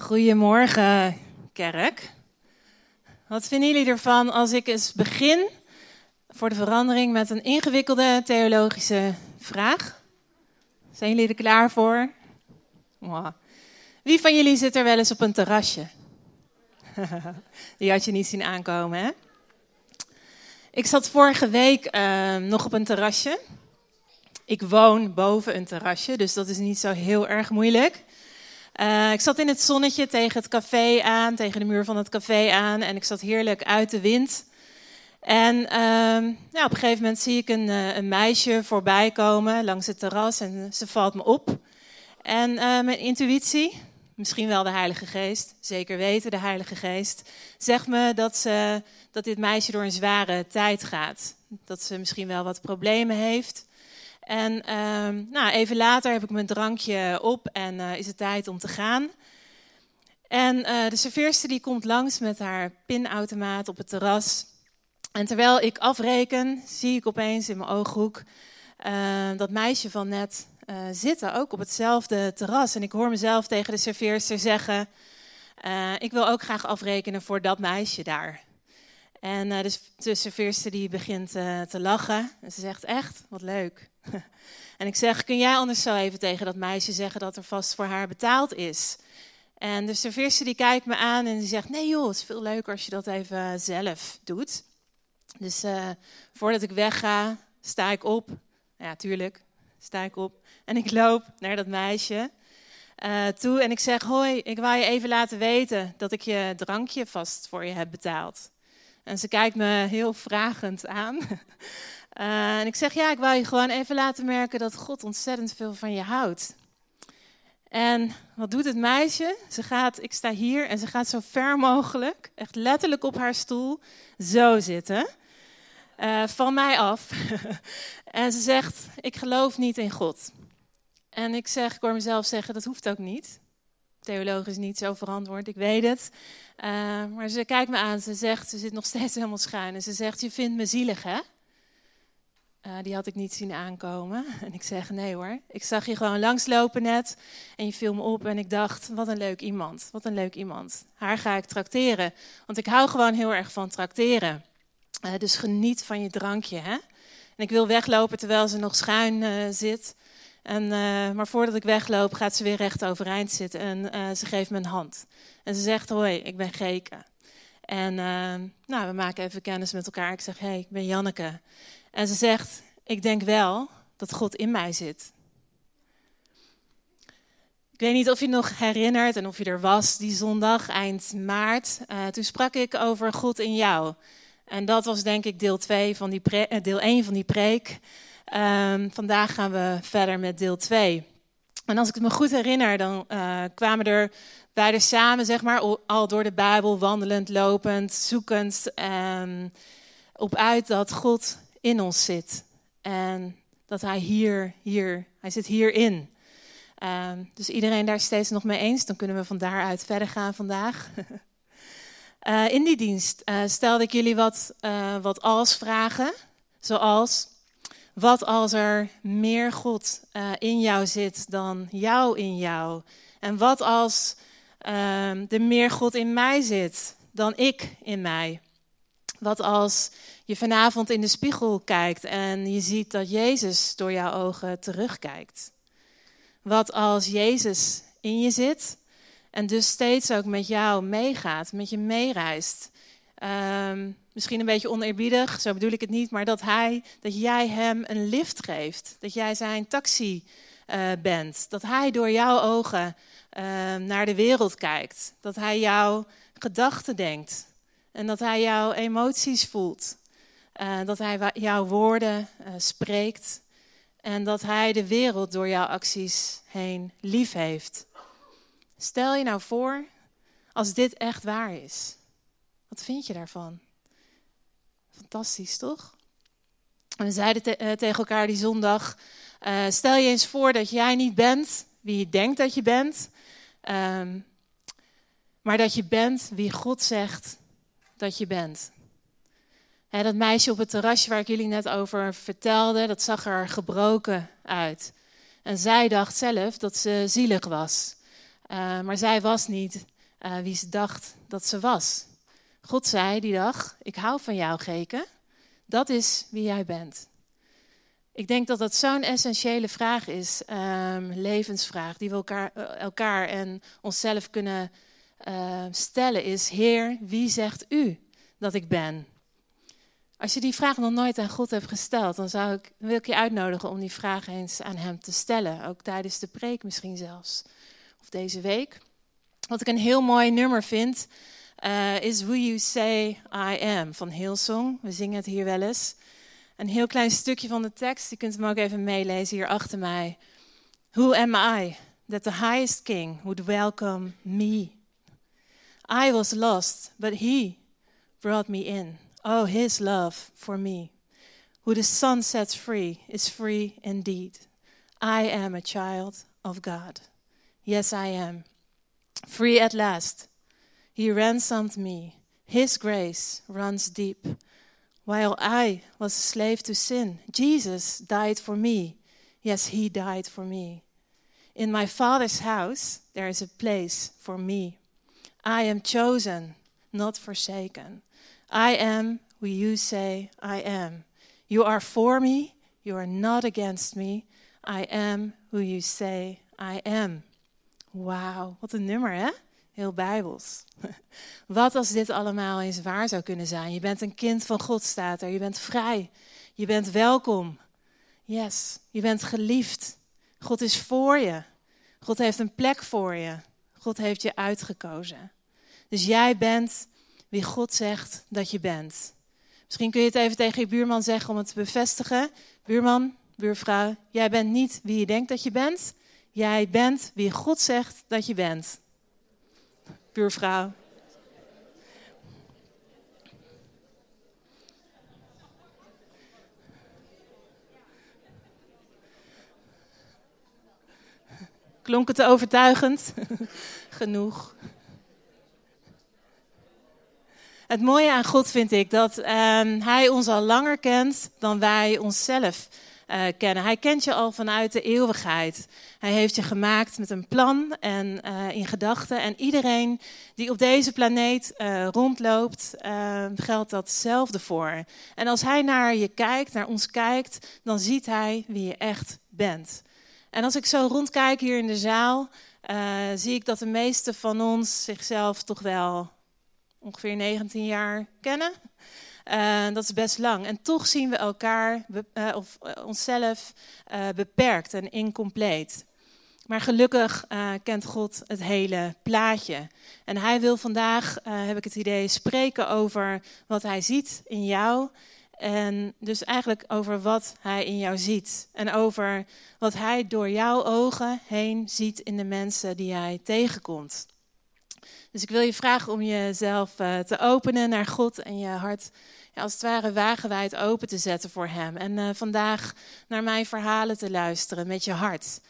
Goedemorgen, kerk. Wat vinden jullie ervan als ik eens begin voor de verandering met een ingewikkelde theologische vraag? Zijn jullie er klaar voor? Wie van jullie zit er wel eens op een terrasje? Die had je niet zien aankomen, hè? Ik zat vorige week uh, nog op een terrasje. Ik woon boven een terrasje, dus dat is niet zo heel erg moeilijk. Uh, ik zat in het zonnetje tegen het café aan, tegen de muur van het café aan. En ik zat heerlijk uit de wind. En ja, op een gegeven moment zie ik een, uh, een, meisje voorbij komen langs het terras en ze valt me op. En uh, mijn intuïtie, misschien wel de Heilige Geest, zeker weten de Heilige Geest, zegt me dat, ze, dat dit meisje door een zware tijd gaat. Dat ze misschien wel wat problemen heeft. En uh, nou, even later heb ik mijn drankje op en uh, is het tijd om te gaan. En uh, de serveerster die komt langs met haar pinautomaat op het terras. En terwijl ik afreken, zie ik opeens in mijn ooghoek uh, dat meisje van net zitten, ook op hetzelfde terras. En ik hoor mezelf tegen de serveerster zeggen: Ik wil ook graag afrekenen voor dat meisje daar. En uh, dus de serveerster die begint uh, te lachen. En ze zegt, echt? Wat leuk. en ik zeg, kun jij anders zo even tegen dat meisje zeggen dat er vast voor haar betaald is? En de serveerster die kijkt me aan en die zegt, nee joh, het is veel leuker als je dat even zelf doet. Dus voordat ik wegga, sta ik op. Ja, tuurlijk, sta ik op. En ik loop naar dat meisje toe en ik zeg, hoi, ik wou je even laten weten dat ik je drankje vast voor je heb betaald. En ze kijkt me heel vragend aan. Uh, en ik zeg, ja, ik wou je gewoon even laten merken dat God ontzettend veel van je houdt. En wat doet het meisje? Ze gaat, ik sta hier en ze gaat zo ver mogelijk, echt letterlijk op haar stoel, zo zitten. Uh, van mij af. en ze zegt, ik geloof niet in God. En ik zeg, ik hoor mezelf zeggen, dat hoeft ook niet. Theologisch niet zo verantwoord, ik weet het. Uh, maar ze kijkt me aan, ze zegt, ze zit nog steeds helemaal schuin. En ze zegt, je vindt me zielig hè? Uh, die had ik niet zien aankomen. En ik zeg, nee hoor. Ik zag je gewoon langslopen net en je viel me op. En ik dacht, wat een leuk iemand, wat een leuk iemand. Haar ga ik trakteren, want ik hou gewoon heel erg van trakteren. Uh, dus geniet van je drankje hè. En ik wil weglopen terwijl ze nog schuin zit. En, uh, maar voordat ik wegloop, gaat ze weer recht overeind zitten en uh, ze geeft me een hand. En ze zegt, hoi, ik ben Geke. En uh, nou, we maken even kennis met elkaar. Ik zeg, hey, ik ben Janneke. En ze zegt, ik denk wel dat God in mij zit. Ik weet niet of je nog herinnert en of je er was die zondag, eind maart. toen sprak ik over God in jou. En dat was denk ik deel, 2 van die deel 1 van die preek. Um, vandaag gaan we verder met deel 2. En als ik het me goed herinner, dan uh, kwamen er beide samen, zeg maar, al door de Bijbel, wandelend, lopend, zoekend, um, op uit dat God in ons zit. En dat Hij hier, hier, Hij zit hierin. Um, dus iedereen daar steeds nog mee eens, dan kunnen we van daaruit verder gaan vandaag. uh, in die dienst uh, stelde ik jullie wat, wat als vragen, zoals wat als er meer God uh, in jou zit dan jou in jou? En wat als uh, er meer God in mij zit dan ik in mij? Wat als je vanavond in de spiegel kijkt en je ziet dat Jezus door jouw ogen terugkijkt? Wat als Jezus in je zit en dus steeds ook met jou meegaat, met je meereist? Um, misschien een beetje oneerbiedig, zo bedoel ik het niet, maar dat, hij, dat jij hem een lift geeft. Dat jij zijn taxi uh, bent. Dat hij door jouw ogen uh, naar de wereld kijkt. Dat hij jouw gedachten denkt. En dat hij jouw emoties voelt. Uh, dat hij jouw woorden spreekt. En dat hij de wereld door jouw acties heen lief heeft. Stel je nou voor als dit echt waar is. Wat vind je daarvan? Fantastisch, toch? En we zeiden te uh, tegen elkaar die zondag: uh, stel je eens voor dat jij niet bent wie je denkt dat je bent, um, maar dat je bent wie God zegt dat je bent. Dat meisje op het terrasje waar ik jullie net over vertelde, dat zag er gebroken uit. En zij dacht zelf dat ze zielig was. Uh, maar zij was niet wie ze dacht dat ze was. God zei die dag: Ik hou van jou, Geke. Dat is wie jij bent. Ik denk dat dat zo'n essentiële vraag is, um, levensvraag, die we elkaar, uh, elkaar en onszelf kunnen uh, stellen, is: Heer, wie zegt u dat ik ben? Als je die vraag nog nooit aan God hebt gesteld, dan zou ik, wil ik je uitnodigen om die vraag eens aan Hem te stellen. Ook tijdens de preek misschien zelfs. Of deze week. Wat ik een heel mooi nummer vind, uh, is Who You Say I Am van Hillsong. We zingen het hier wel eens. Een heel klein stukje van de tekst, je kunt hem ook even meelezen hier achter mij. Who am I that the highest king would welcome me? I was lost, but he brought me in. Oh, his love for me. Who the Son sets free is free indeed. I am a child of God. Yes, I am. Free at last. He ransomed me. His grace runs deep. While I was a slave to sin, Jesus died for me. Yes, he died for me. In my Father's house, there is a place for me. I am chosen, not forsaken. I am who you say I am. You are for me, you are not against me. I am who you say I am. Wauw, wat een nummer hè? Heel bijbels. Wat als dit allemaal eens waar zou kunnen zijn? Je bent een kind van God, staat er. Je bent vrij. Je bent welkom. Yes, je bent geliefd. God is voor je. God heeft een plek voor je. God heeft je uitgekozen. Dus jij bent wie God zegt dat je bent. Misschien kun je het even tegen je buurman zeggen om het te bevestigen. Buurman, buurvrouw, jij bent niet wie je denkt dat je bent. Jij bent wie God zegt dat je bent. Buurvrouw. Klonk het overtuigend? Genoeg. Het mooie aan God vind ik dat um, Hij ons al langer kent dan wij onszelf kennen. Hij kent je al vanuit de eeuwigheid. Hij heeft je gemaakt met een plan en uh, in gedachten. En iedereen die op deze planeet uh, rondloopt, geldt datzelfde voor. En als Hij naar je kijkt, naar ons kijkt, dan ziet Hij wie je echt bent. En als ik zo rondkijk hier in de zaal, zie ik dat de meesten van ons zichzelf toch wel ongeveer 19 jaar kennen. Uh, dat is best lang. En toch zien we elkaar uh, of uh, onszelf beperkt en incompleet. Maar gelukkig kent God het hele plaatje. En Hij wil vandaag, heb ik het idee, spreken over wat Hij ziet in jou. En dus eigenlijk over wat Hij in jou ziet. En over wat Hij door jouw ogen heen ziet in de mensen die Hij tegenkomt. Dus ik wil je vragen om jezelf uh, te openen naar God en je hart ja, als het ware wagenwijd open te zetten voor Hem. En uh, vandaag naar mijn verhalen te luisteren met je hart.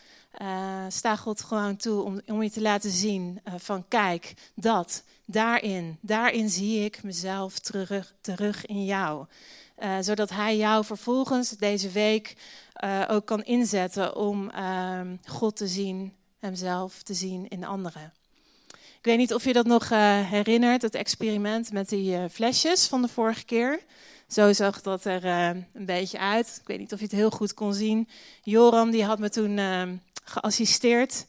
Uh, sta God gewoon toe om, om je te laten zien van kijk, dat, daarin, daarin zie ik mezelf terug, terug in jou. zodat Hij jou vervolgens deze week ook kan inzetten om ehm, God te zien, Hemzelf te zien in anderen. Ik weet niet of je dat nog uh, herinnert, het experiment met die uh, flesjes van de vorige keer. Zo zag dat er uh, een beetje uit. Ik weet niet of je het heel goed kon zien. Joram die had me toen geassisteerd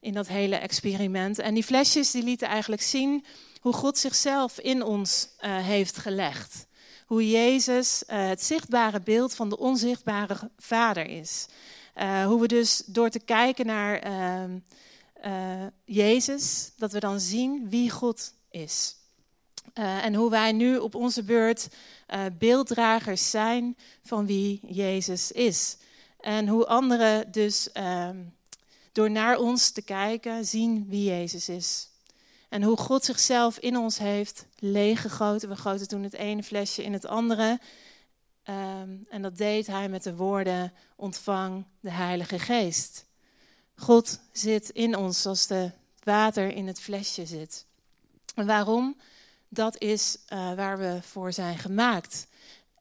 in dat hele experiment. En die flesjes die lieten eigenlijk zien hoe God zichzelf in ons heeft gelegd. Hoe Jezus het zichtbare beeld van de onzichtbare Vader is. hoe we dus door te kijken naar ehm, uh, Jezus, dat we dan zien wie God is. Uh, en hoe wij nu op onze beurt uh, beelddragers zijn van wie Jezus is. En hoe anderen dus ehm, door naar ons te kijken zien wie Jezus is. En hoe God zichzelf in ons heeft leeggegoten. We goten toen het ene flesje in het andere. Um, en dat deed hij met de woorden: Ontvang de Heilige Geest. God zit in ons zoals de water in het flesje zit. En waarom? Dat is uh, waar we voor zijn gemaakt.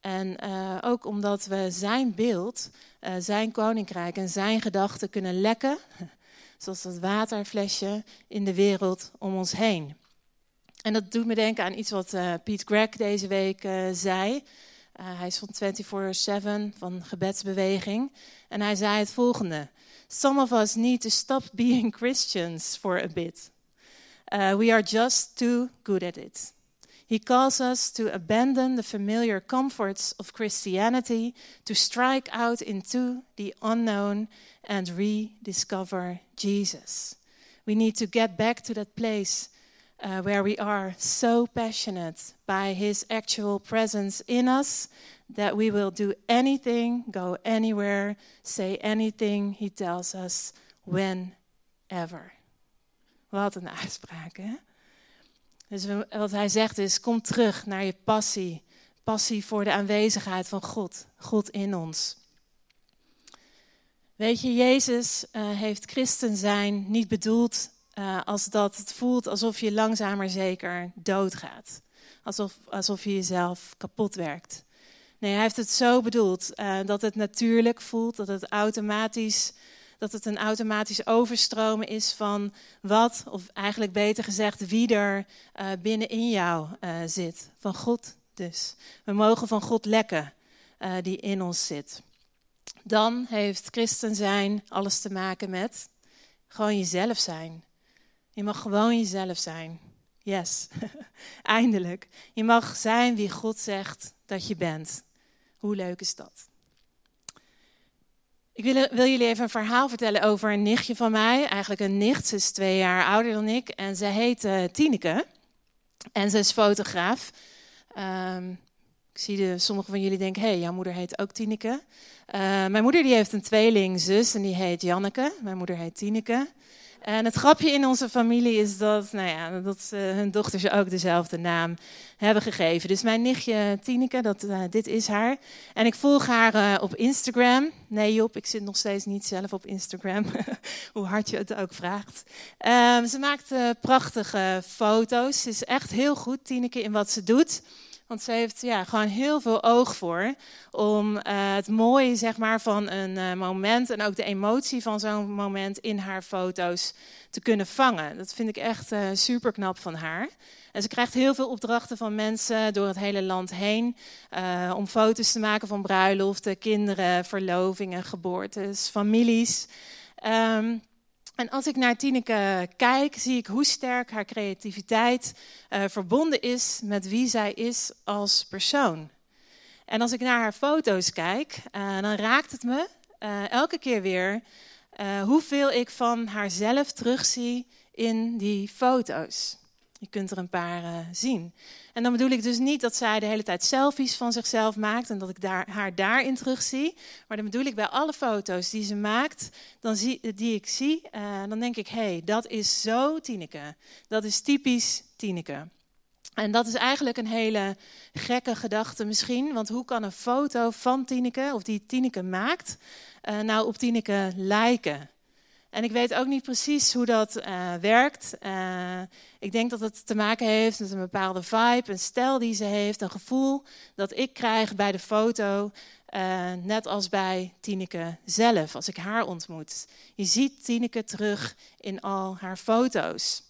En uh, ook omdat we zijn beeld, uh, zijn koninkrijk en zijn gedachten kunnen lekken, zoals dat waterflesje in de wereld om ons heen. En dat doet me denken aan iets wat uh, Pete Gregg deze week zei. Hij is van 24-7 van gebedsbeweging. En hij zei het volgende. Some of us need to stop being Christians for a bit. Uh, we are just too good at it. He calls us to abandon the familiar comforts of Christianity, to strike out into the unknown and rediscover Jesus. We need to get back to that place uh, where we are so passionate by His actual presence in us that we will do anything, go anywhere, say anything He tells us, whenever. Wat een uitspraak, hè? Dus wat hij zegt is: kom terug naar je passie. Passie voor de aanwezigheid van God. God in ons. Weet je, Jezus uh, heeft christen zijn niet bedoeld uh, als dat het voelt alsof je langzaam maar zeker doodgaat. Alsof, alsof je jezelf kapot werkt. Nee, hij heeft het zo bedoeld uh, dat het natuurlijk voelt, dat het automatisch dat het een automatisch overstromen is van wat, of eigenlijk beter gezegd, wie er uh, binnenin jou zit. Van God dus. We mogen van God lekken die in ons zit. Dan heeft christen zijn alles te maken met gewoon jezelf zijn. Je mag gewoon jezelf zijn. Yes, eindelijk. Je mag zijn wie God zegt dat je bent. Hoe leuk is dat? Ik wil, wil, jullie even een verhaal vertellen over een nichtje van mij. Eigenlijk een nicht, ze is twee jaar ouder dan ik. En ze heet uh, Tineke. En ze is fotograaf. Um, ik zie de, sommigen van jullie denken, hé, hey, jouw moeder heet ook Tineke. Uh, mijn moeder die heeft een tweelingzus en die heet Janneke. Mijn moeder heet Tineke. En het grapje in onze familie is dat, nou ja, dat uh, hun dochters ook dezelfde naam hebben gegeven. Dus mijn nichtje Tineke, dat, uh, dit is haar. En ik volg haar uh, op Instagram. Nee Job, ik zit nog steeds niet zelf op Instagram, hoe hard je het ook vraagt. Um, ze maakt prachtige foto's. Ze is echt heel goed, Tineke, in wat ze doet. Want ze heeft ja, gewoon heel veel oog voor om uh, het mooie zeg maar, van een uh, moment en ook de emotie van zo'n moment in haar foto's te kunnen vangen. Dat vind ik echt uh, eh, super knap van haar. En ze krijgt heel veel opdrachten van mensen door het hele land heen om foto's te maken van bruiloften, kinderen, verlovingen, geboortes, families. Um, en als ik naar Tineke kijk, zie ik hoe sterk haar creativiteit uh, verbonden is met wie zij is als persoon. En als ik naar haar foto's kijk, uh, dan raakt het me uh, elke keer weer hoeveel ik van haarzelf terugzie in die foto's. Je kunt er een paar uh, zien. En dan bedoel ik dus niet dat zij de hele tijd selfies van zichzelf maakt en dat ik daar, haar daarin terugzie. Maar dan bedoel ik bij alle foto's die ze maakt, dan zie, die ik zie, uh, dan denk ik, hé, hey, dat is zo Tineke. Dat is typisch Tineke. En dat is eigenlijk een hele gekke gedachte misschien. Want hoe kan een foto van Tineke, of die Tineke maakt, nou op Tineke lijken? En ik weet ook niet precies hoe dat uh, werkt. Uh, ik denk dat het te maken heeft met een bepaalde vibe, een stijl die ze heeft, een gevoel dat ik krijg bij de foto, uh, net als bij Tineke zelf, als ik haar ontmoet. Je ziet Tineke terug in al haar foto's.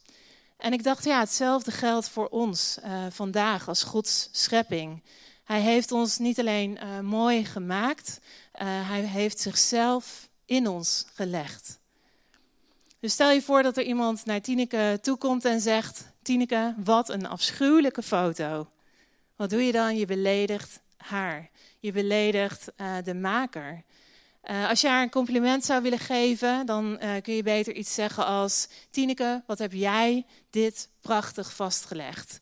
En ik dacht, ja, hetzelfde geldt voor ons vandaag als Gods schepping. Hij heeft ons niet alleen mooi gemaakt, hij heeft zichzelf in ons gelegd. Dus stel je voor dat er iemand naar Tineke toekomt en zegt: Tineke, wat een afschuwelijke foto. Wat doe je dan? Je beledigt haar. Je beledigt uh, de maker. Uh, als je haar een compliment zou willen geven, dan uh, kun je beter iets zeggen als: Tineke, wat heb jij dit prachtig vastgelegd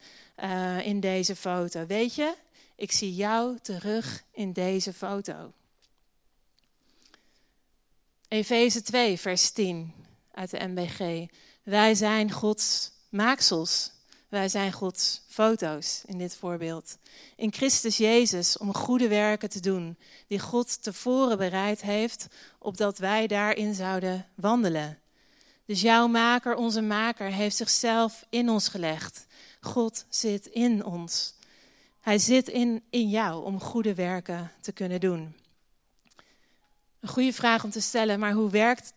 in deze foto? Weet je, ik zie jou terug in deze foto. Efeze 2, vers 10 uit de MBG. Wij zijn Gods maaksels. Wij zijn Gods foto's in dit voorbeeld. In Christus Jezus om goede werken te doen, die God tevoren bereid heeft, opdat wij daarin zouden wandelen. Dus jouw maker, onze maker, heeft zichzelf in ons gelegd. God zit in ons. Hij zit in, in jou om goede werken te kunnen doen. Een goede vraag om te stellen, maar hoe werkt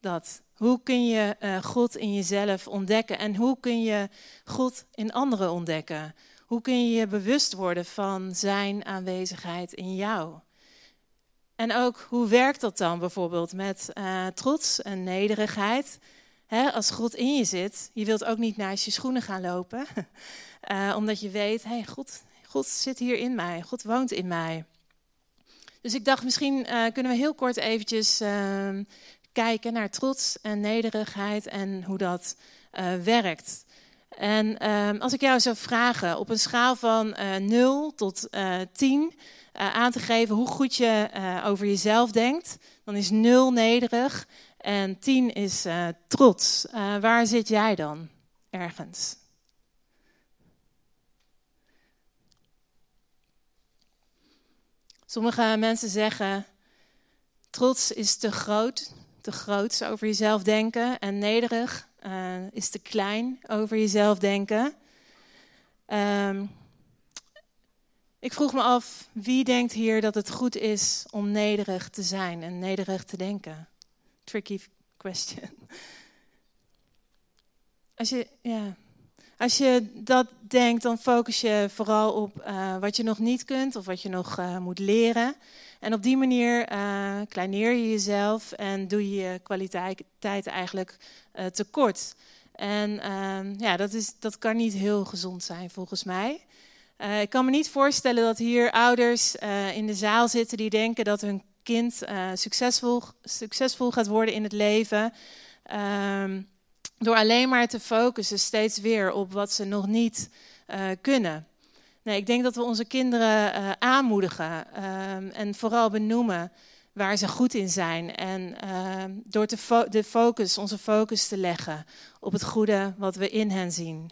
dat? Hoe kun je uh, God in jezelf ontdekken en hoe kun je God in anderen ontdekken? Hoe kun je je bewust worden van Zijn aanwezigheid in jou? En ook hoe werkt dat dan bijvoorbeeld met uh, trots en nederigheid? als God in je zit, je wilt ook niet naast je schoenen gaan lopen, uh, omdat je weet, hey, God, God zit hier in mij, God woont in mij. Dus ik dacht, misschien kunnen we heel kort eventjes ehm, kijken naar trots en nederigheid en hoe dat uh, werkt. En ehm, als ik jou zou vragen op een schaal van 0 tot 10 aan te geven hoe goed je over jezelf denkt, dan is 0 nederig en 10 is trots. waar zit jij dan ergens? Sommige mensen zeggen, trots is te groot, te groot over jezelf denken. En nederig uh, is te klein over jezelf denken. Um, ik vroeg me af, wie denkt hier dat het goed is om nederig te zijn en nederig te denken? Tricky question. Als je, ja, als je dat denkt, dan focus je vooral op uh, wat je nog niet kunt of wat je nog uh, moet leren. En op die manier uh, kleineer je jezelf en doe je je kwaliteit eigenlijk tekort. En ehm, ja, dat, is, dat kan niet heel gezond zijn volgens mij. ik kan me niet voorstellen dat hier ouders in de zaal zitten die denken dat hun kind succesvol, succesvol gaat worden in het leven. Ehm, door alleen maar te focussen steeds weer op wat ze nog niet uh, kunnen. Nee, ik denk dat we onze kinderen uh, aanmoedigen uh, en vooral benoemen waar ze goed in zijn. En ehm, door de focus, onze focus te leggen op het goede wat we in hen zien.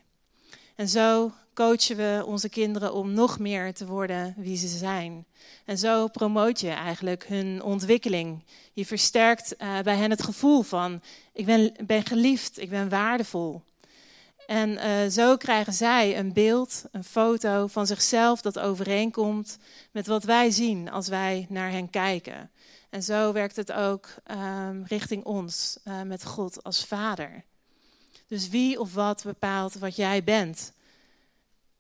En zo coachen we onze kinderen om nog meer te worden wie ze zijn. En zo promoot je eigenlijk hun ontwikkeling. Je versterkt uh, bij hen het gevoel van ik ben, ben geliefd, ik ben waardevol. En uh, zo krijgen zij een beeld, een foto van zichzelf dat overeenkomt met wat wij zien als wij naar hen kijken. En zo werkt het ook um, richting ons, uh, met God als Vader. Dus wie of wat bepaalt wat jij bent?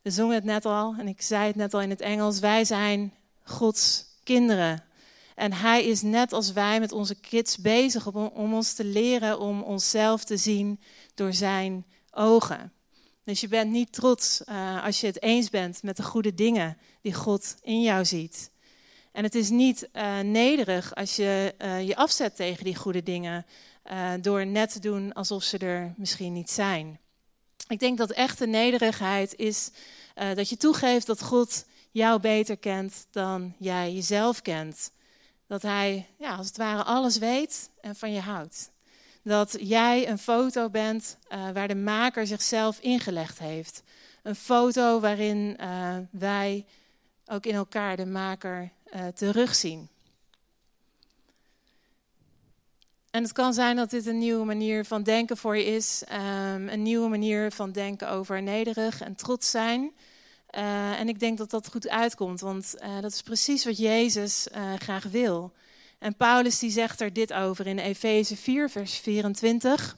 We zongen het net al en ik zei het net al in het Engels. Wij zijn Gods kinderen. En Hij is net als wij met onze kids bezig om, om ons te leren om onszelf te zien door Zijn ogen. Dus je bent niet trots uh, als je het eens bent met de goede dingen die God in jou ziet. En het is niet uh, nederig als je uh, je afzet tegen die goede dingen door net te doen alsof ze er misschien niet zijn. Ik denk dat echte nederigheid is dat je toegeeft dat God jou beter kent dan jij jezelf kent. Dat Hij, ja, als het ware, alles weet en van je houdt. Dat jij een foto bent uh, waar de maker zichzelf ingelegd heeft. Een foto waarin uh, wij ook in elkaar de maker terugzien. En het kan zijn dat dit een nieuwe manier van denken voor je is. Um, een nieuwe manier van denken over nederig en trots zijn. En ik denk dat dat goed uitkomt, want dat is precies wat Jezus graag wil. En Paulus die zegt er dit over in Efeze 4, vers 24.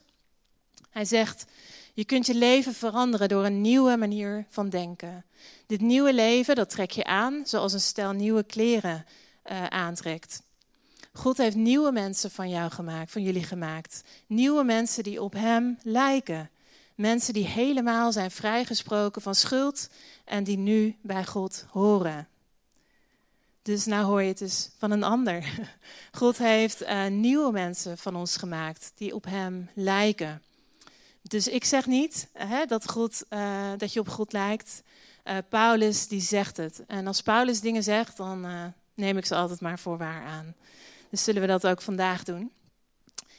Hij zegt, je kunt je leven veranderen door een nieuwe manier van denken. Dit nieuwe leven, dat trek je aan zoals een stel nieuwe kleren aantrekt. God heeft nieuwe mensen van jou gemaakt, van jullie gemaakt. Nieuwe mensen die op Hem lijken. Mensen die helemaal zijn vrijgesproken van schuld en die nu bij God horen. Dus nou hoor je het dus van een ander. God heeft uh, nieuwe mensen van ons gemaakt die op Hem lijken. Dus ik zeg niet hè, dat, God, uh, dat je op God lijkt. Paulus die zegt het. En als Paulus dingen zegt, dan neem ik ze altijd maar voor waar aan. Dus zullen we dat ook vandaag doen.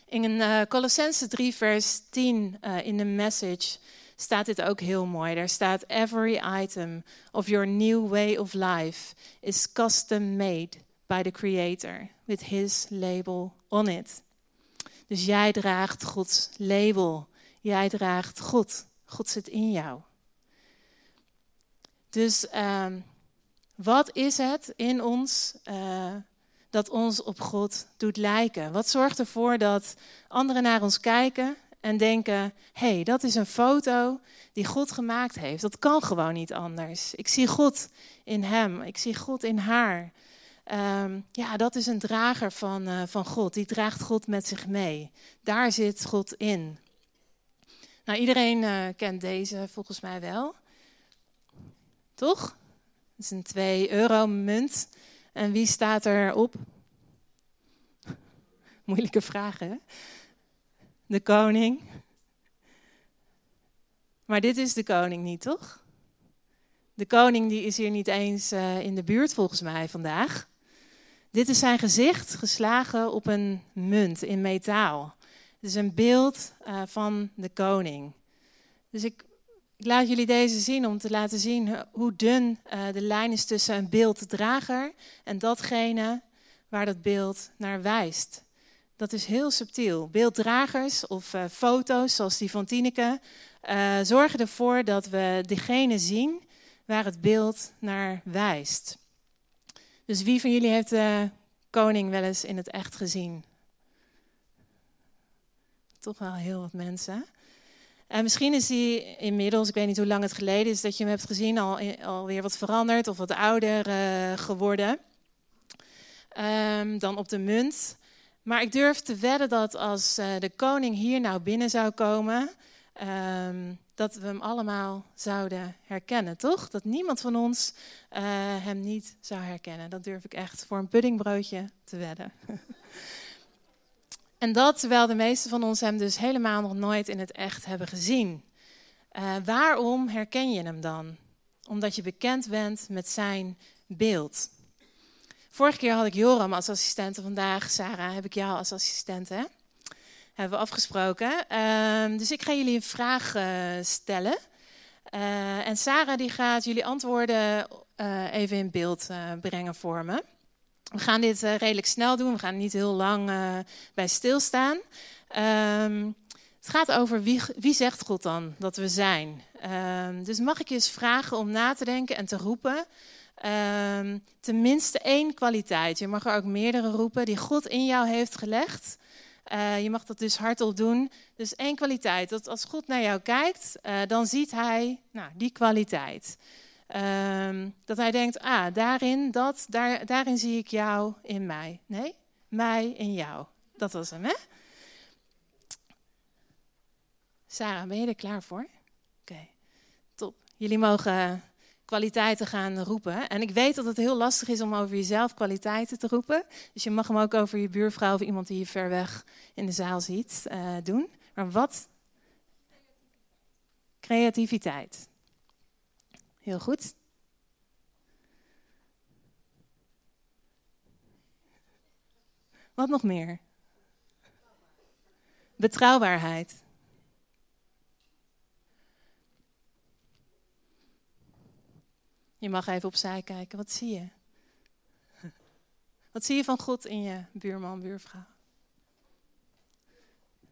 In Colossense 3, vers 10 uh, in de message staat dit ook heel mooi. Daar staat: Every item of your new way of life is custom made by the Creator with His label on it. Dus jij draagt Gods label. Jij draagt God. God zit in jou. Dus uh, wat is het in ons? Uh, dat ons op God doet lijken? Wat zorgt ervoor dat anderen naar ons kijken en denken: hé, hey, dat is een foto die God gemaakt heeft. Dat kan gewoon niet anders. Ik zie God in hem, ik zie God in haar. Ehm, ja, dat is een drager van, uh, van God. Die draagt God met zich mee. Daar zit God in. Nou, iedereen uh, kent deze volgens mij wel. Toch? Het is een 2 euro munt. En wie staat erop? Moeilijke vraag, hè? De koning. Maar dit is de koning niet, toch? De koning die is hier niet eens uh, in de buurt volgens mij vandaag. Dit is zijn gezicht geslagen op een munt in metaal. Het is een beeld uh, van de koning. Dus ik, ik, laat jullie deze zien om te laten zien hoe dun uh, de lijn is tussen een beelddrager en datgene waar dat beeld naar wijst. Dat is heel subtiel. Beelddragers of uh, foto's zoals die van Tineke zorgen ervoor dat we degene zien waar het beeld naar wijst. Dus wie van jullie heeft de koning wel eens in het echt gezien? Toch wel heel wat mensen. En misschien is hij inmiddels, ik weet niet hoe lang het geleden is dat je hem hebt gezien, al, alweer wat veranderd of wat ouder geworden um, dan op de munt. Maar ik durf te wedden dat als uh, de koning hier nou binnen zou komen, um, dat we hem allemaal zouden herkennen, toch? Dat niemand van ons uh, hem niet zou herkennen. Dat durf ik echt voor een puddingbroodje te wedden. en dat terwijl de meesten van ons hem dus helemaal nog nooit in het echt hebben gezien. Uh, waarom herken je hem dan? Omdat je bekend bent met zijn beeld. Vorige keer had ik Joram als assistent, vandaag, Sarah, heb ik jou als assistent. Hè? hebben we afgesproken. Uh, dus ik ga jullie een vraag uh, stellen. Uh, en Sarah die gaat jullie antwoorden uh, even in beeld brengen voor me. We gaan dit redelijk snel doen. We gaan niet heel lang bij stilstaan. Um, het gaat over wie, wie zegt God dan dat we zijn. Um, dus mag ik je eens vragen om na te denken en te roepen. Um, tenminste één kwaliteit. Je mag er ook meerdere roepen die God in jou heeft gelegd. Uh, je mag dat dus hardop doen. Dus één kwaliteit. Dat als God naar jou kijkt, uh, dan ziet hij nou, die kwaliteit. Uh, dat hij denkt, ah, daarin, dat, daar, daarin zie ik jou in mij. Nee, mij in jou. Dat was hem, hè? Sarah, ben je er klaar voor? Oké, top. Jullie mogen kwaliteiten gaan roepen. En ik weet dat het heel lastig is om over jezelf kwaliteiten te roepen. Dus je mag hem ook over je buurvrouw of iemand die je ver weg in de zaal ziet uh, doen. Maar wat? Creativiteit. Heel goed. Wat nog meer? Betrouwbaarheid. Je mag even opzij kijken. Wat zie je? Wat zie je van God in je buurman, buurvrouw?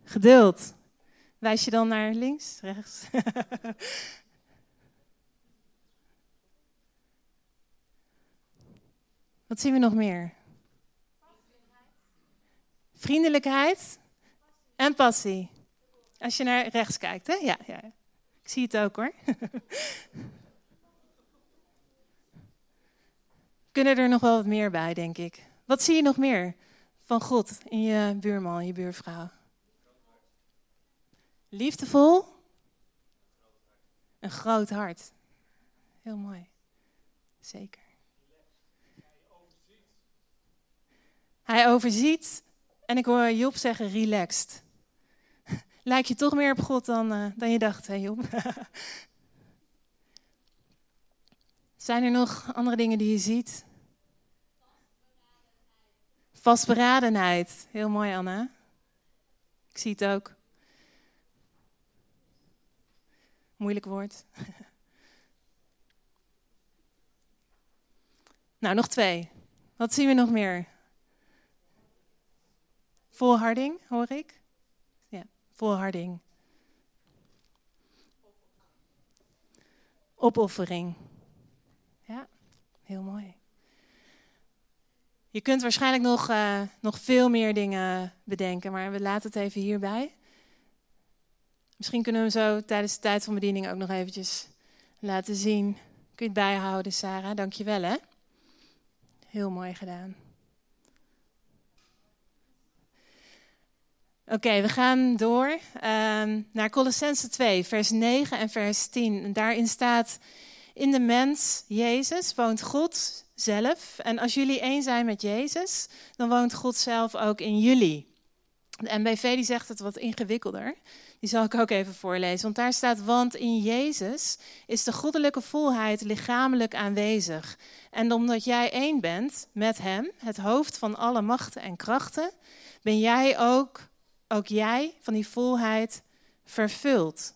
Geduld. Wijs je dan naar links, rechts? Wat zien we nog meer? Vriendelijkheid en passie. Als je naar rechts kijkt, hè? Ja, ja. Ik zie het ook hoor. kunnen er nog wel wat meer bij, denk ik. Wat zie je nog meer van God in je buurman, je buurvrouw? Liefdevol. Een groot hart. Heel mooi. Zeker. Hij overziet. En ik hoor Job zeggen relaxed. Lijkt je toch meer op God dan, uh, dan je dacht, hè Job? Zijn er nog andere dingen die je ziet? Vastberadenheid. Heel mooi, Anna. Ik zie het ook. Moeilijk woord. nou, nog twee. Wat zien we nog meer? Volharding, hoor ik. Ja, volharding. Opoffering. Heel mooi. Je kunt waarschijnlijk nog, uh, nog veel meer dingen bedenken, maar we laten het even hierbij. Misschien kunnen we hem zo tijdens de tijd van bediening ook nog eventjes laten zien. Kun je het bijhouden, Sarah? Dankjewel, hè? Heel mooi gedaan. Oké, we gaan door um, naar Colossense 2, vers 9 en vers 10. En daarin staat: In de mens, Jezus, woont God zelf. En als jullie één zijn met Jezus, dan woont God zelf ook in jullie. De MBV die zegt het wat ingewikkelder. Die zal ik ook even voorlezen. Want daar staat: Want in Jezus is de goddelijke volheid lichamelijk aanwezig. En omdat jij één bent met Hem, het hoofd van alle machten en krachten, ben jij ook ook jij van die volheid vervult.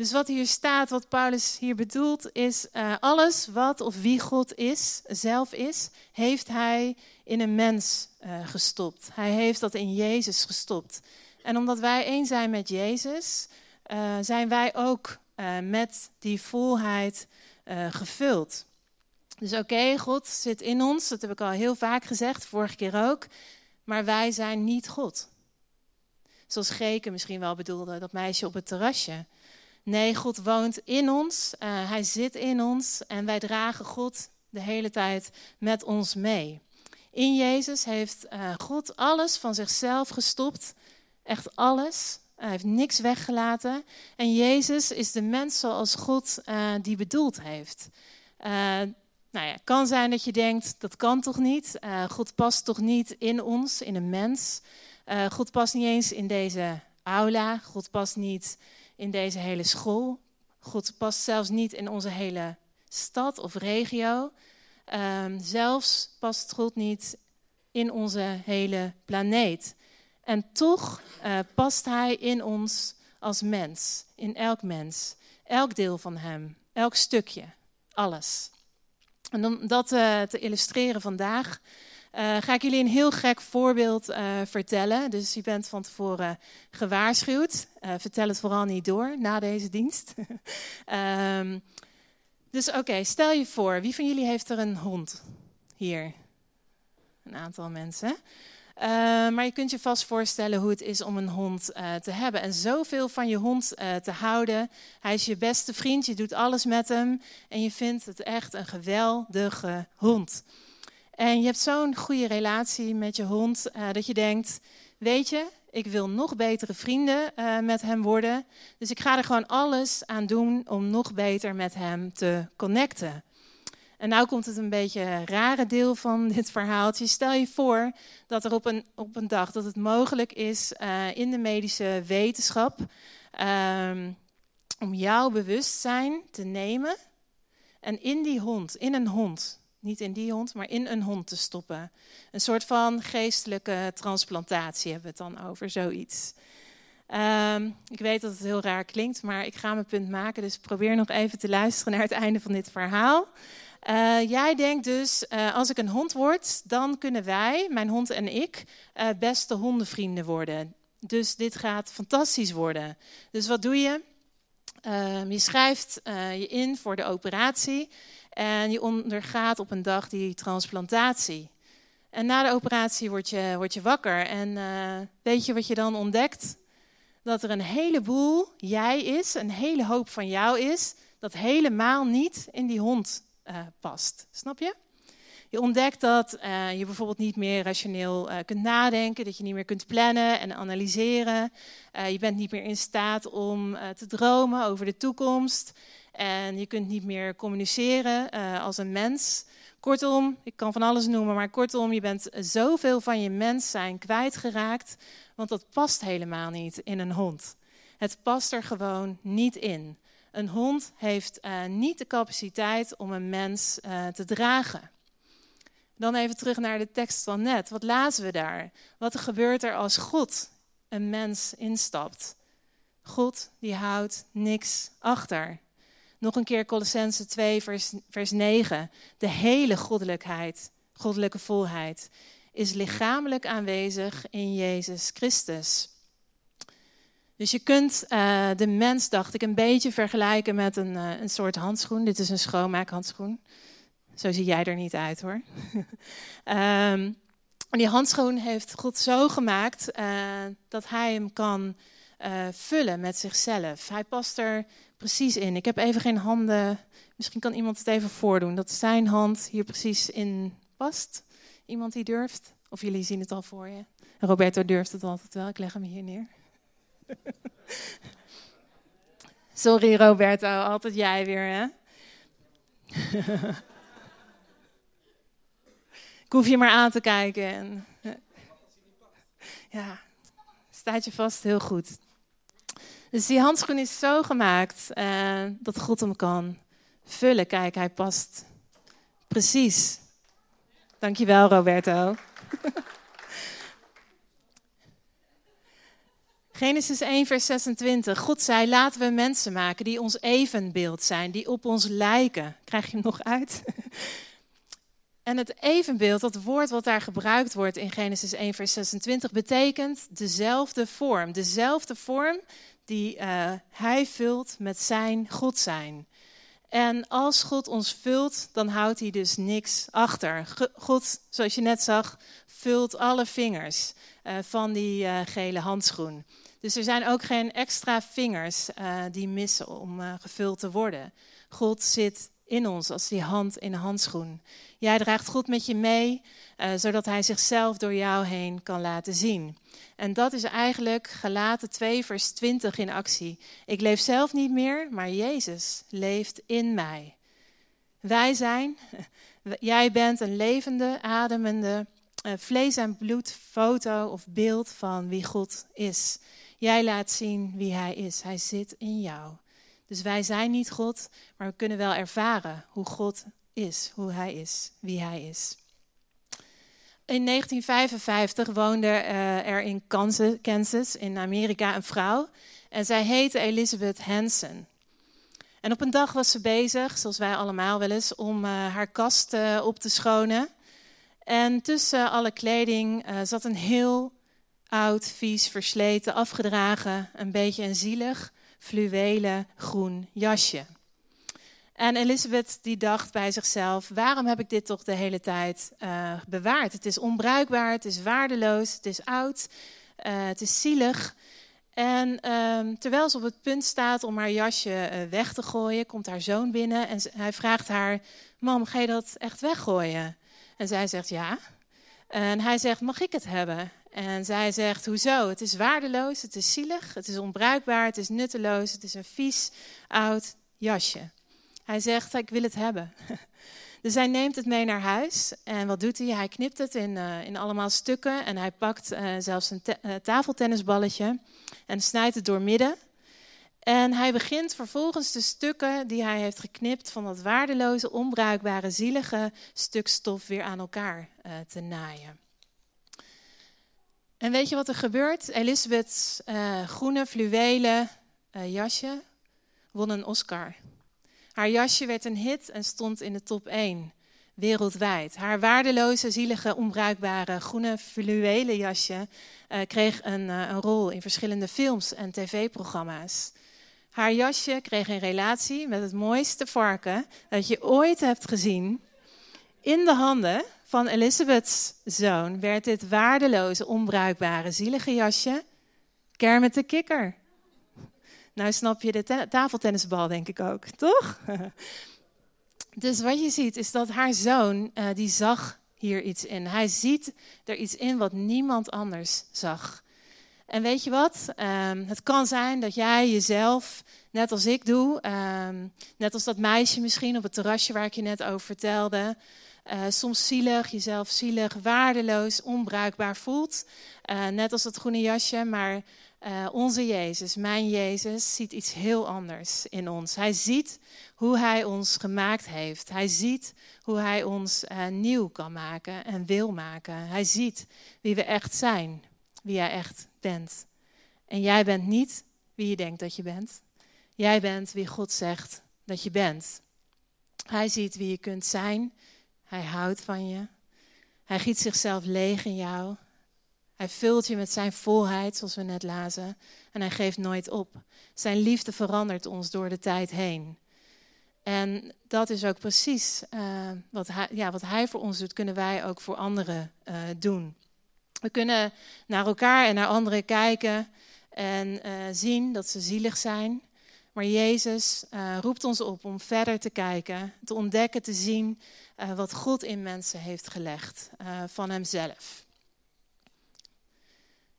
Dus wat hier staat, wat Paulus hier bedoelt, is uh, alles wat of wie God is, zelf is, heeft hij in een mens uh, gestopt. Hij heeft dat in Jezus gestopt. En omdat wij één zijn met Jezus, uh, zijn wij ook met die volheid gevuld. Dus oké, God zit in ons, dat heb ik al heel vaak gezegd, vorige keer ook, maar wij zijn niet God. Zoals Greken misschien wel bedoelde, dat meisje op het terrasje. Nee, God woont in ons, uh, hij zit in ons en wij dragen God de hele tijd met ons mee. In Jezus heeft uh, God alles van zichzelf gestopt, echt alles. Hij heeft niks weggelaten. En Jezus is de mens zoals God uh, die bedoeld heeft. nou ja, het kan zijn dat je denkt, dat kan toch niet? God past toch niet in ons, in een mens? God past niet eens in deze aula. God past niet in deze hele school. God past zelfs niet in onze hele stad of regio. Um, zelfs past God niet in onze hele planeet. En toch uh, past Hij in ons als mens, in elk mens, elk deel van Hem, elk stukje, alles. En om dat uh, te illustreren vandaag uh, ga ik jullie een heel gek voorbeeld uh, vertellen. Dus je bent van tevoren gewaarschuwd. Uh, vertel het vooral niet door na deze dienst. um, dus oké, stel je voor, wie van jullie heeft er een hond hier? Een aantal mensen. maar je kunt je vast voorstellen hoe het is om een hond te hebben. En zoveel van je hond te houden. Hij is je beste vriend, je doet alles met hem. En je vindt het echt een geweldige hond. En je hebt zo'n goede relatie met je hond uh, dat je denkt, weet je, ik wil nog betere vrienden uh, met hem worden. Dus ik ga er gewoon alles aan doen om nog beter met hem te connecten. En nou komt het een beetje rare deel van dit verhaaltje. Stel je voor dat er op een, op een dag dat het mogelijk is uh, in de medische wetenschap um, om jouw bewustzijn te nemen en in die hond, in een hond, niet in die hond, maar in een hond te stoppen. Een soort van geestelijke transplantatie hebben we het dan over, zoiets. Um, ik weet dat het heel raar klinkt, maar ik ga mijn punt maken. Dus probeer nog even te luisteren naar het einde van dit verhaal. Uh, jij denkt dus, uh, als ik een hond word, dan kunnen wij, mijn hond en ik, uh, beste hondenvrienden worden. Dus dit gaat fantastisch worden. Dus wat doe je? Ehm, je schrijft je in voor de operatie. En je ondergaat op een dag die transplantatie. En na de operatie word je, word je wakker. En uh, weet je wat je dan ontdekt? Dat er een heleboel jij is, een hele hoop van jou is, dat helemaal niet in die hond uh, past. Snap je? Je ontdekt dat uh, je bijvoorbeeld niet meer rationeel kunt nadenken, dat je niet meer kunt plannen en analyseren. je bent niet meer in staat om te dromen over de toekomst. En je kunt niet meer communiceren uh, als een mens. Kortom, ik kan van alles noemen, maar kortom, je bent zoveel van je mens zijn kwijtgeraakt, want dat past helemaal niet in een hond. Het past er gewoon niet in. Een hond heeft uh, niet de capaciteit om een mens uh, te dragen. Dan even terug naar de tekst van net. Wat lazen we daar? Wat gebeurt er als God een mens instapt? God die houdt niks achter. Nog een keer Colossense 2, vers, vers 9. De hele goddelijkheid, goddelijke volheid, is lichamelijk aanwezig in Jezus Christus. Dus je kunt uh, de mens, dacht ik, een beetje vergelijken met een, uh, een soort handschoen. Dit is een schoonmaakhandschoen. Zo zie jij er niet uit hoor. um, die handschoen heeft God zo gemaakt uh, dat hij hem kan vullen met zichzelf. Hij past er precies in. Ik heb even geen handen. Misschien kan iemand het even voordoen. Dat zijn hand hier precies in past. Iemand die durft? Of jullie zien het al voor je? Roberto durft het altijd wel. Ik leg hem hier neer. Sorry Roberto, altijd jij weer hè? Ik hoef je maar aan te kijken. En, ja, staat je vast heel goed. Dus die handschoen is zo gemaakt uh, dat God hem kan vullen. Kijk, hij past precies. Dankjewel, Roberto. Genesis 1, vers 26. God zei: Laten we mensen maken die ons evenbeeld zijn, die op ons lijken. Krijg je hem nog uit? En het evenbeeld, dat woord wat daar gebruikt wordt in Genesis 1, vers 26, betekent dezelfde vorm. Dezelfde vorm die uh, hij vult met zijn God zijn. En als God ons vult, dan houdt hij dus niks achter. God, zoals je net zag, vult alle vingers uh, van die uh, gele handschoen. Dus er zijn ook geen extra vingers die missen om gevuld te worden. God zit in ons als die hand in een handschoen. Jij draagt God met je mee, uh, zodat Hij zichzelf door jou heen kan laten zien. En dat is eigenlijk gelaten 2 vers 20 in actie. Ik leef zelf niet meer, maar Jezus leeft in mij. Wij zijn, jij bent een levende, ademende, uh, vlees en bloed foto of beeld van wie God is. Jij laat zien wie Hij is. Hij zit in jou. Dus wij zijn niet God, maar we kunnen wel ervaren hoe God is, hoe Hij is, wie Hij is. In 1955 woonde uh, er in Kansas, in Amerika, een vrouw. En zij heette Elizabeth Hansen. En op een dag was ze bezig, zoals wij allemaal wel eens, om uh, haar kast uh, op te schonen. En tussen alle kleding zat een heel oud, vies, versleten, afgedragen, een beetje een zielig fluwelen groen jasje. En Elisabeth die dacht bij zichzelf, waarom heb ik dit toch de hele tijd uh, bewaard? Het is onbruikbaar, het is waardeloos, het is oud, uh, het is zielig. En uh, terwijl ze op het punt staat om haar jasje uh, weg te gooien, komt haar zoon binnen en hij vraagt haar, mam, ga je dat echt weggooien? En zij zegt ja. En hij zegt, mag ik het hebben? En zij zegt, hoezo? Het is waardeloos, het is zielig, het is onbruikbaar, het is nutteloos, het is een vies, oud jasje. Hij zegt, ik wil het hebben. Dus hij neemt het mee naar huis. En wat doet hij? Hij knipt het in, uh, in allemaal stukken. En hij pakt uh, zelfs een uh, tafeltennisballetje en snijdt het door midden. En hij begint vervolgens de stukken die hij heeft geknipt van dat waardeloze, onbruikbare, zielige stuk stof weer aan elkaar te naaien. En weet je wat er gebeurt? Elisabeth's uh, groene fluwelen uh, jasje won een Oscar. Haar jasje werd een hit en stond in de top 1 wereldwijd. Haar waardeloze, zielige, onbruikbare groene fluwelen jasje uh, kreeg een, een, rol in verschillende films en tv-programma's. Haar jasje kreeg een relatie met het mooiste varken dat je ooit hebt gezien in de handen van Elizabeth's zoon werd dit waardeloze, onbruikbare, zielige jasje Kermit de Kikker. Nou snap je de tafeltennisbal, denk ik ook, toch? dus wat je ziet is dat haar zoon, uh, die zag hier iets in. Hij ziet er iets in wat niemand anders zag. En weet je wat? Um, het kan zijn dat jij jezelf, net als ik doe, um, net als dat meisje misschien op het terrasje waar ik je net over vertelde, uh, soms zielig, jezelf zielig, waardeloos, onbruikbaar voelt. Uh, net als dat groene jasje, maar uh, onze Jezus, mijn Jezus, ziet iets heel anders in ons. Hij ziet hoe Hij ons gemaakt heeft. Hij ziet hoe Hij ons nieuw kan maken en wil maken. Hij ziet wie we echt zijn, wie jij echt bent. En jij bent niet wie je denkt dat je bent. Jij bent wie God zegt dat je bent. Hij ziet wie je kunt zijn hij houdt van je. Hij giet zichzelf leeg in jou. Hij vult je met zijn volheid, zoals we net lazen. En hij geeft nooit op. Zijn liefde verandert ons door de tijd heen. En dat is ook precies uh, wat, hij, ja, wat hij voor ons doet, kunnen wij ook voor anderen uh, doen. We kunnen naar elkaar en naar anderen kijken en uh, zien dat ze zielig zijn. Maar Jezus roept ons op om verder te kijken, te ontdekken, te zien wat God in mensen heeft gelegd van Hemzelf.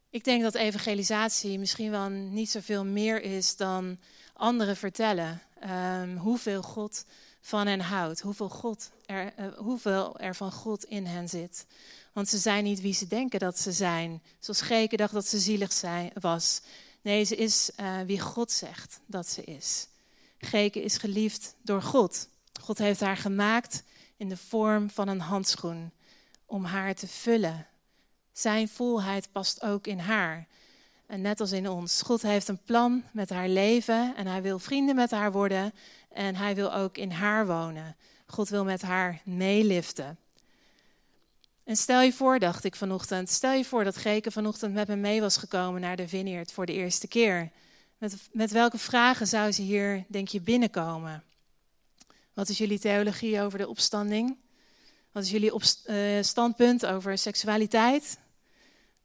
Ik denk dat evangelisatie misschien wel niet zoveel meer is dan anderen vertellen um, hoeveel God van hen houdt, hoeveel, God er, hoeveel er van God in hen zit. Want ze zijn niet wie ze denken dat ze zijn. Zoals Geke dacht dat ze zielig zijn, was. Nee, ze is uh, wie God zegt dat ze is. Geke is geliefd door God. God heeft haar gemaakt in de vorm van een handschoen om haar te vullen. Zijn volheid past ook in haar. En net als in ons. God heeft een plan met haar leven en hij wil vrienden met haar worden en hij wil ook in haar wonen. God wil met haar meeliften. En stel je voor, dacht ik vanochtend, stel je voor dat Geke vanochtend met me mee was gekomen naar de Vineyard voor de eerste keer. Met, met welke vragen zou ze hier, denk je, binnenkomen? Wat is jullie theologie over de opstanding? Wat is jullie uh, standpunt over seksualiteit?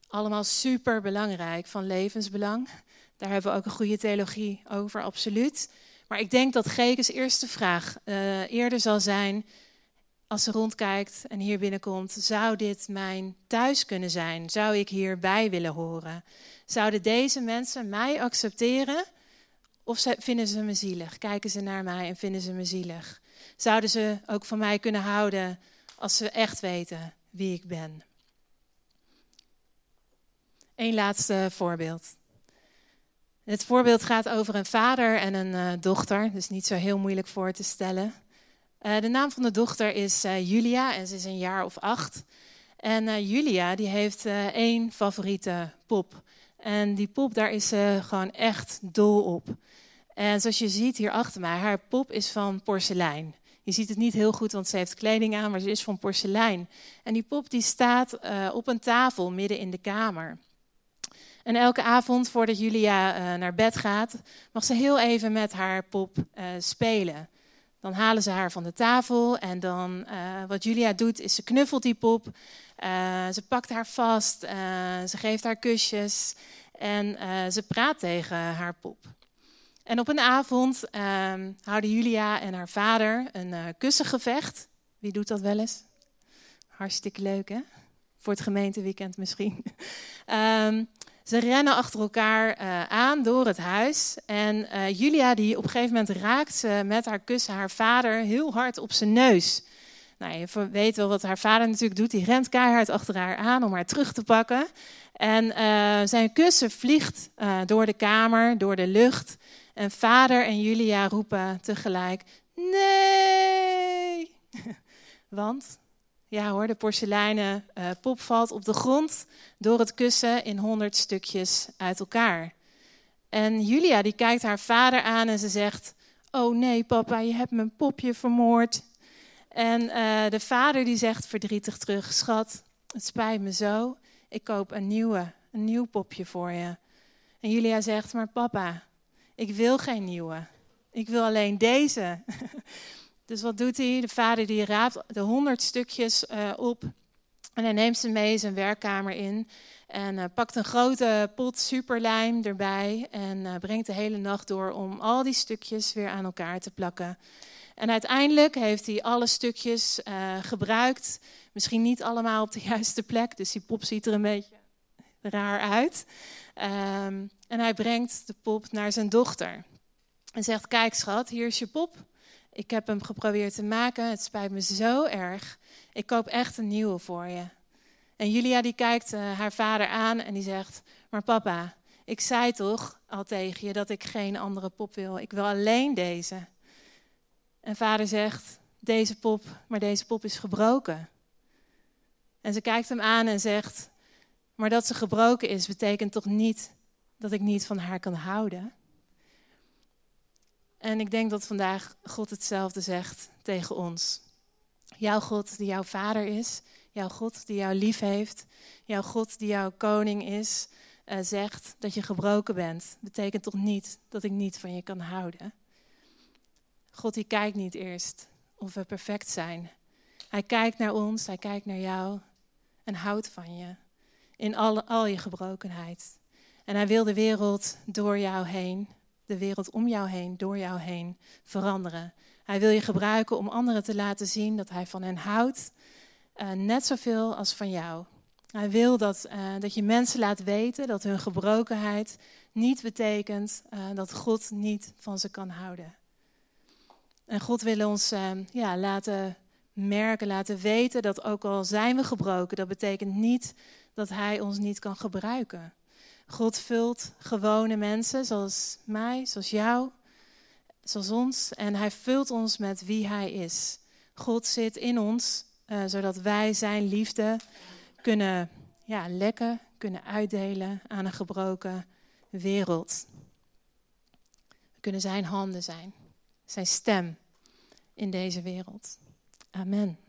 Allemaal super belangrijk, van levensbelang. Daar hebben we ook een goede theologie over, absoluut. Maar ik denk dat Gekes eerste vraag uh, eerder zal zijn, als ze rondkijkt en hier binnenkomt, zou dit mijn thuis kunnen zijn? Zou ik hierbij willen horen? Zouden deze mensen mij accepteren of vinden ze me zielig? Kijken ze naar mij en vinden ze me zielig? Zouden ze ook van mij kunnen houden als ze echt weten wie ik ben? Eén laatste voorbeeld. Het voorbeeld gaat over een vader en een uh, dochter, dus niet zo heel moeilijk voor te stellen. Uh, de naam van de dochter is uh, Julia en ze is een jaar of acht. En Julia die heeft één favoriete pop. En die pop, daar is ze gewoon echt dol op. En zoals je ziet hier achter mij, haar pop is van porselein. Je ziet het niet heel goed, want ze heeft kleding aan, maar ze is van porselein. En die pop die staat op een tafel midden in de kamer. En elke avond voordat Julia naar bed gaat, mag ze heel even met haar pop spelen. Dan halen ze haar van de tafel en dan uh, wat Julia doet is ze knuffelt die pop. ze pakt haar vast, ze geeft haar kusjes en ze praat tegen haar pop. En op een avond ehm, houden Julia en haar vader een kussengevecht. Wie doet dat wel eens? Hartstikke leuk hè? Voor het gemeenteweekend misschien. um, Ze rennen achter elkaar uh, aan door het huis. En uh, Julia, die op een gegeven moment raakt ze met haar kussen haar vader heel hard op zijn neus. Nou, je weet wel wat haar vader natuurlijk doet. Die rent keihard achter haar aan om haar terug te pakken. En uh, zijn kussen vliegt door de kamer, door de lucht. En vader en Julia roepen tegelijk: Nee! Want ja hoor, de porseleinen uh, pop valt op de grond door het kussen in honderd stukjes uit elkaar. En Julia die kijkt haar vader aan en ze zegt: Oh nee, papa, je hebt mijn popje vermoord. En uh, de vader die zegt verdrietig terug: Schat, het spijt me zo. Ik koop een nieuwe, een nieuw popje voor je. En Julia zegt: Maar papa, ik wil geen nieuwe. Ik wil alleen deze. Dus wat doet hij? De vader die raapt de honderd stukjes uh, op en hij neemt ze mee zijn werkkamer in en uh, pakt een grote pot superlijm erbij en uh, brengt de hele nacht door om al die stukjes weer aan elkaar te plakken. En uiteindelijk heeft hij alle stukjes gebruikt, misschien niet allemaal op de juiste plek, dus die pop ziet er een beetje raar uit. Um, en hij brengt de pop naar zijn dochter en zegt: Kijk, schat, hier is je pop. Ik heb hem geprobeerd te maken. Het spijt me zo erg. Ik koop echt een nieuwe voor je. En Julia die kijkt uh, haar vader aan en die zegt: Maar papa, ik zei toch al tegen je dat ik geen andere pop wil. Ik wil alleen deze. En vader zegt: Deze pop, maar deze pop is gebroken. En ze kijkt hem aan en zegt: Maar dat ze gebroken is, betekent toch niet dat ik niet van haar kan houden? En ik denk dat vandaag God hetzelfde zegt tegen ons. Jouw God die jouw vader is, jouw God die jou lief heeft, jouw God die jouw koning is, uh, zegt dat je gebroken bent. Betekent toch niet dat ik niet van je kan houden? God die kijkt niet eerst of we perfect zijn. Hij kijkt naar ons, hij kijkt naar jou en houdt van je. In al je gebrokenheid. En hij wil de wereld door jou heen, de wereld om jou heen, door jou heen veranderen. Hij wil je gebruiken om anderen te laten zien dat hij van hen houdt, uh, net zoveel als van jou. Hij wil dat, uh, dat je mensen laat weten dat hun gebrokenheid niet betekent uh, dat God niet van ze kan houden. En God wil ons ja, laten merken, laten weten dat ook al zijn we gebroken, dat betekent niet dat Hij ons niet kan gebruiken. God vult gewone mensen zoals mij, zoals jou, zoals ons. En Hij vult ons met wie Hij is. God zit in ons, uh, zodat wij Zijn liefde kunnen ja, lekken, kunnen uitdelen aan een gebroken wereld. We kunnen Zijn handen zijn, Zijn stem in deze wereld. Amen.